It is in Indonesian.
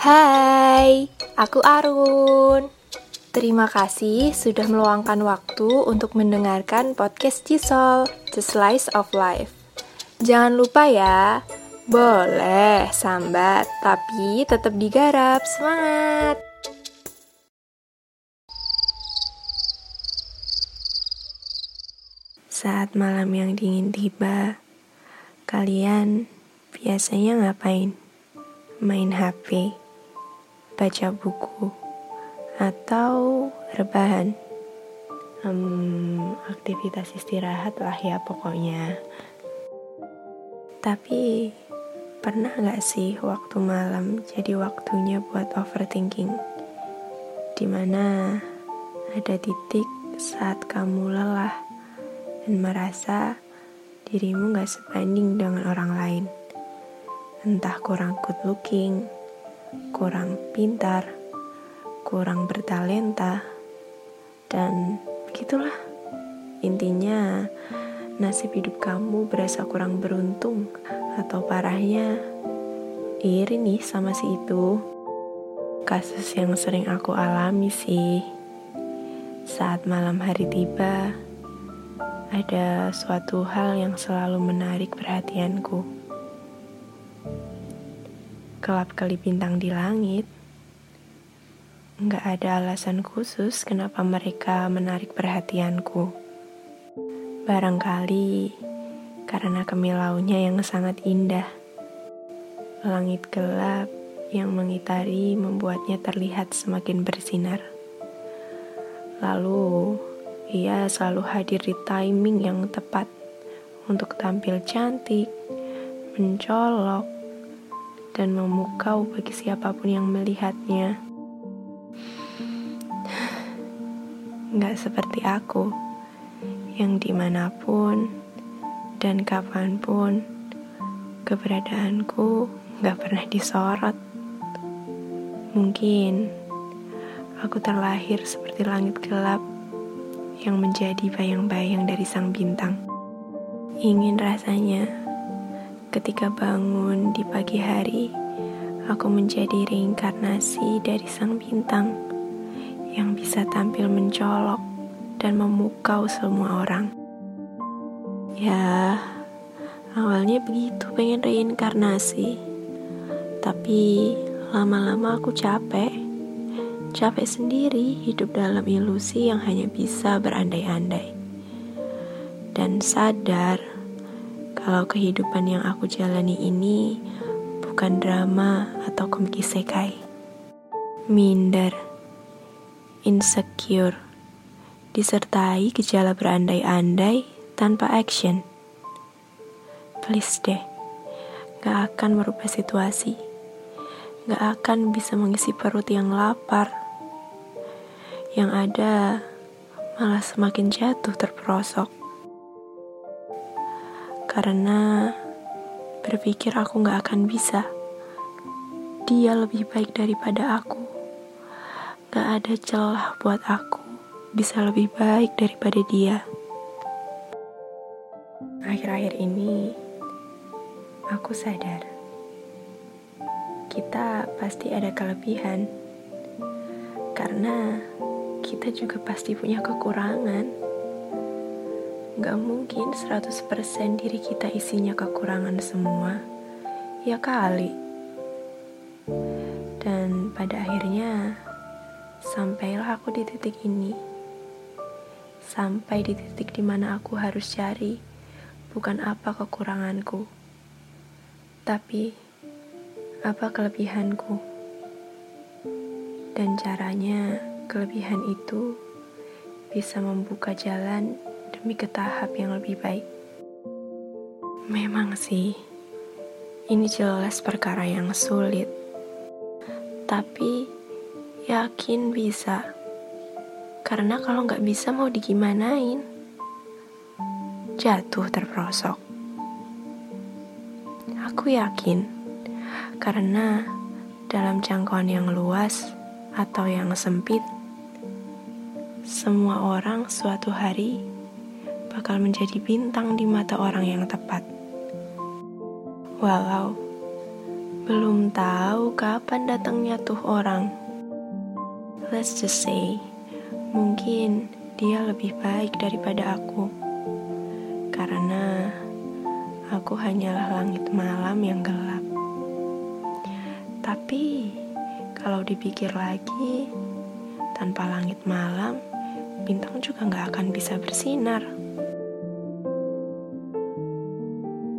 Hai, aku Arun. Terima kasih sudah meluangkan waktu untuk mendengarkan podcast Cisol, The Slice of Life. Jangan lupa ya, boleh sambat, tapi tetap digarap. Semangat! Saat malam yang dingin tiba, kalian biasanya ngapain? Main HP, baca buku, atau rebahan? Hmm, aktivitas istirahat lah ya pokoknya. Tapi pernah gak sih waktu malam jadi waktunya buat overthinking? Di mana ada titik saat kamu lelah dan merasa dirimu gak sebanding dengan orang lain. Entah kurang good looking, kurang pintar, kurang bertalenta, dan begitulah. Intinya, nasib hidup kamu berasa kurang beruntung atau parahnya iri nih sama si itu. Kasus yang sering aku alami sih. Saat malam hari tiba, ada suatu hal yang selalu menarik perhatianku. Kelap-kelip bintang di langit. Nggak ada alasan khusus kenapa mereka menarik perhatianku. Barangkali karena kemilaunya yang sangat indah. Langit gelap yang mengitari membuatnya terlihat semakin bersinar. Lalu, ia selalu hadir di timing yang tepat untuk tampil cantik, mencolok, dan memukau bagi siapa pun yang melihatnya. Gak seperti aku, yang di mana pun dan kapan pun keberadaanku gak pernah disorot. Mungkin aku terlahir seperti langit gelap yang menjadi bayang-bayang dari sang bintang. Ingin rasanya ketika bangun di pagi hari, aku menjadi reinkarnasi dari sang bintang yang bisa tampil mencolok dan memukau semua orang. Ya, awalnya begitu pengen reinkarnasi, tapi lama-lama aku capek Capek sendiri hidup dalam ilusi yang hanya bisa berandai-andai. Dan sadar kalau kehidupan yang aku jalani ini bukan drama atau komik isekai. Minder, insecure, disertai gejala berandai-andai tanpa action. Please deh, gak akan merubah situasi gak akan bisa mengisi perut yang lapar yang ada malah semakin jatuh terperosok. Karena berpikir aku gak akan bisa. Dia lebih baik daripada aku. Gak ada celah buat aku bisa lebih baik daripada dia. Akhir-akhir ini, aku sadar kita pasti ada kelebihan karena kita juga pasti punya kekurangan. Gak mungkin 100% diri kita isinya kekurangan semua. Ya kali. Dan pada akhirnya, sampailah aku di titik ini. Sampai di titik di mana aku harus cari bukan apa kekuranganku, tapi apa kelebihanku. Dan caranya kelebihan itu bisa membuka jalan demi ke tahap yang lebih baik. Memang sih, ini jelas perkara yang sulit. Tapi, yakin bisa. Karena kalau nggak bisa mau digimanain? Jatuh terperosok. Aku yakin, karena dalam jangkauan yang luas atau yang sempit, semua orang suatu hari bakal menjadi bintang di mata orang yang tepat. Walau Belum tahu kapan datangnya tuh orang. Let's just say, mungkin dia lebih baik daripada aku. Karena aku hanyalah langit malam yang gelap. Tapi kalau dipikir lagi, tanpa langit malam, bintang juga nggak akan bisa bersinar.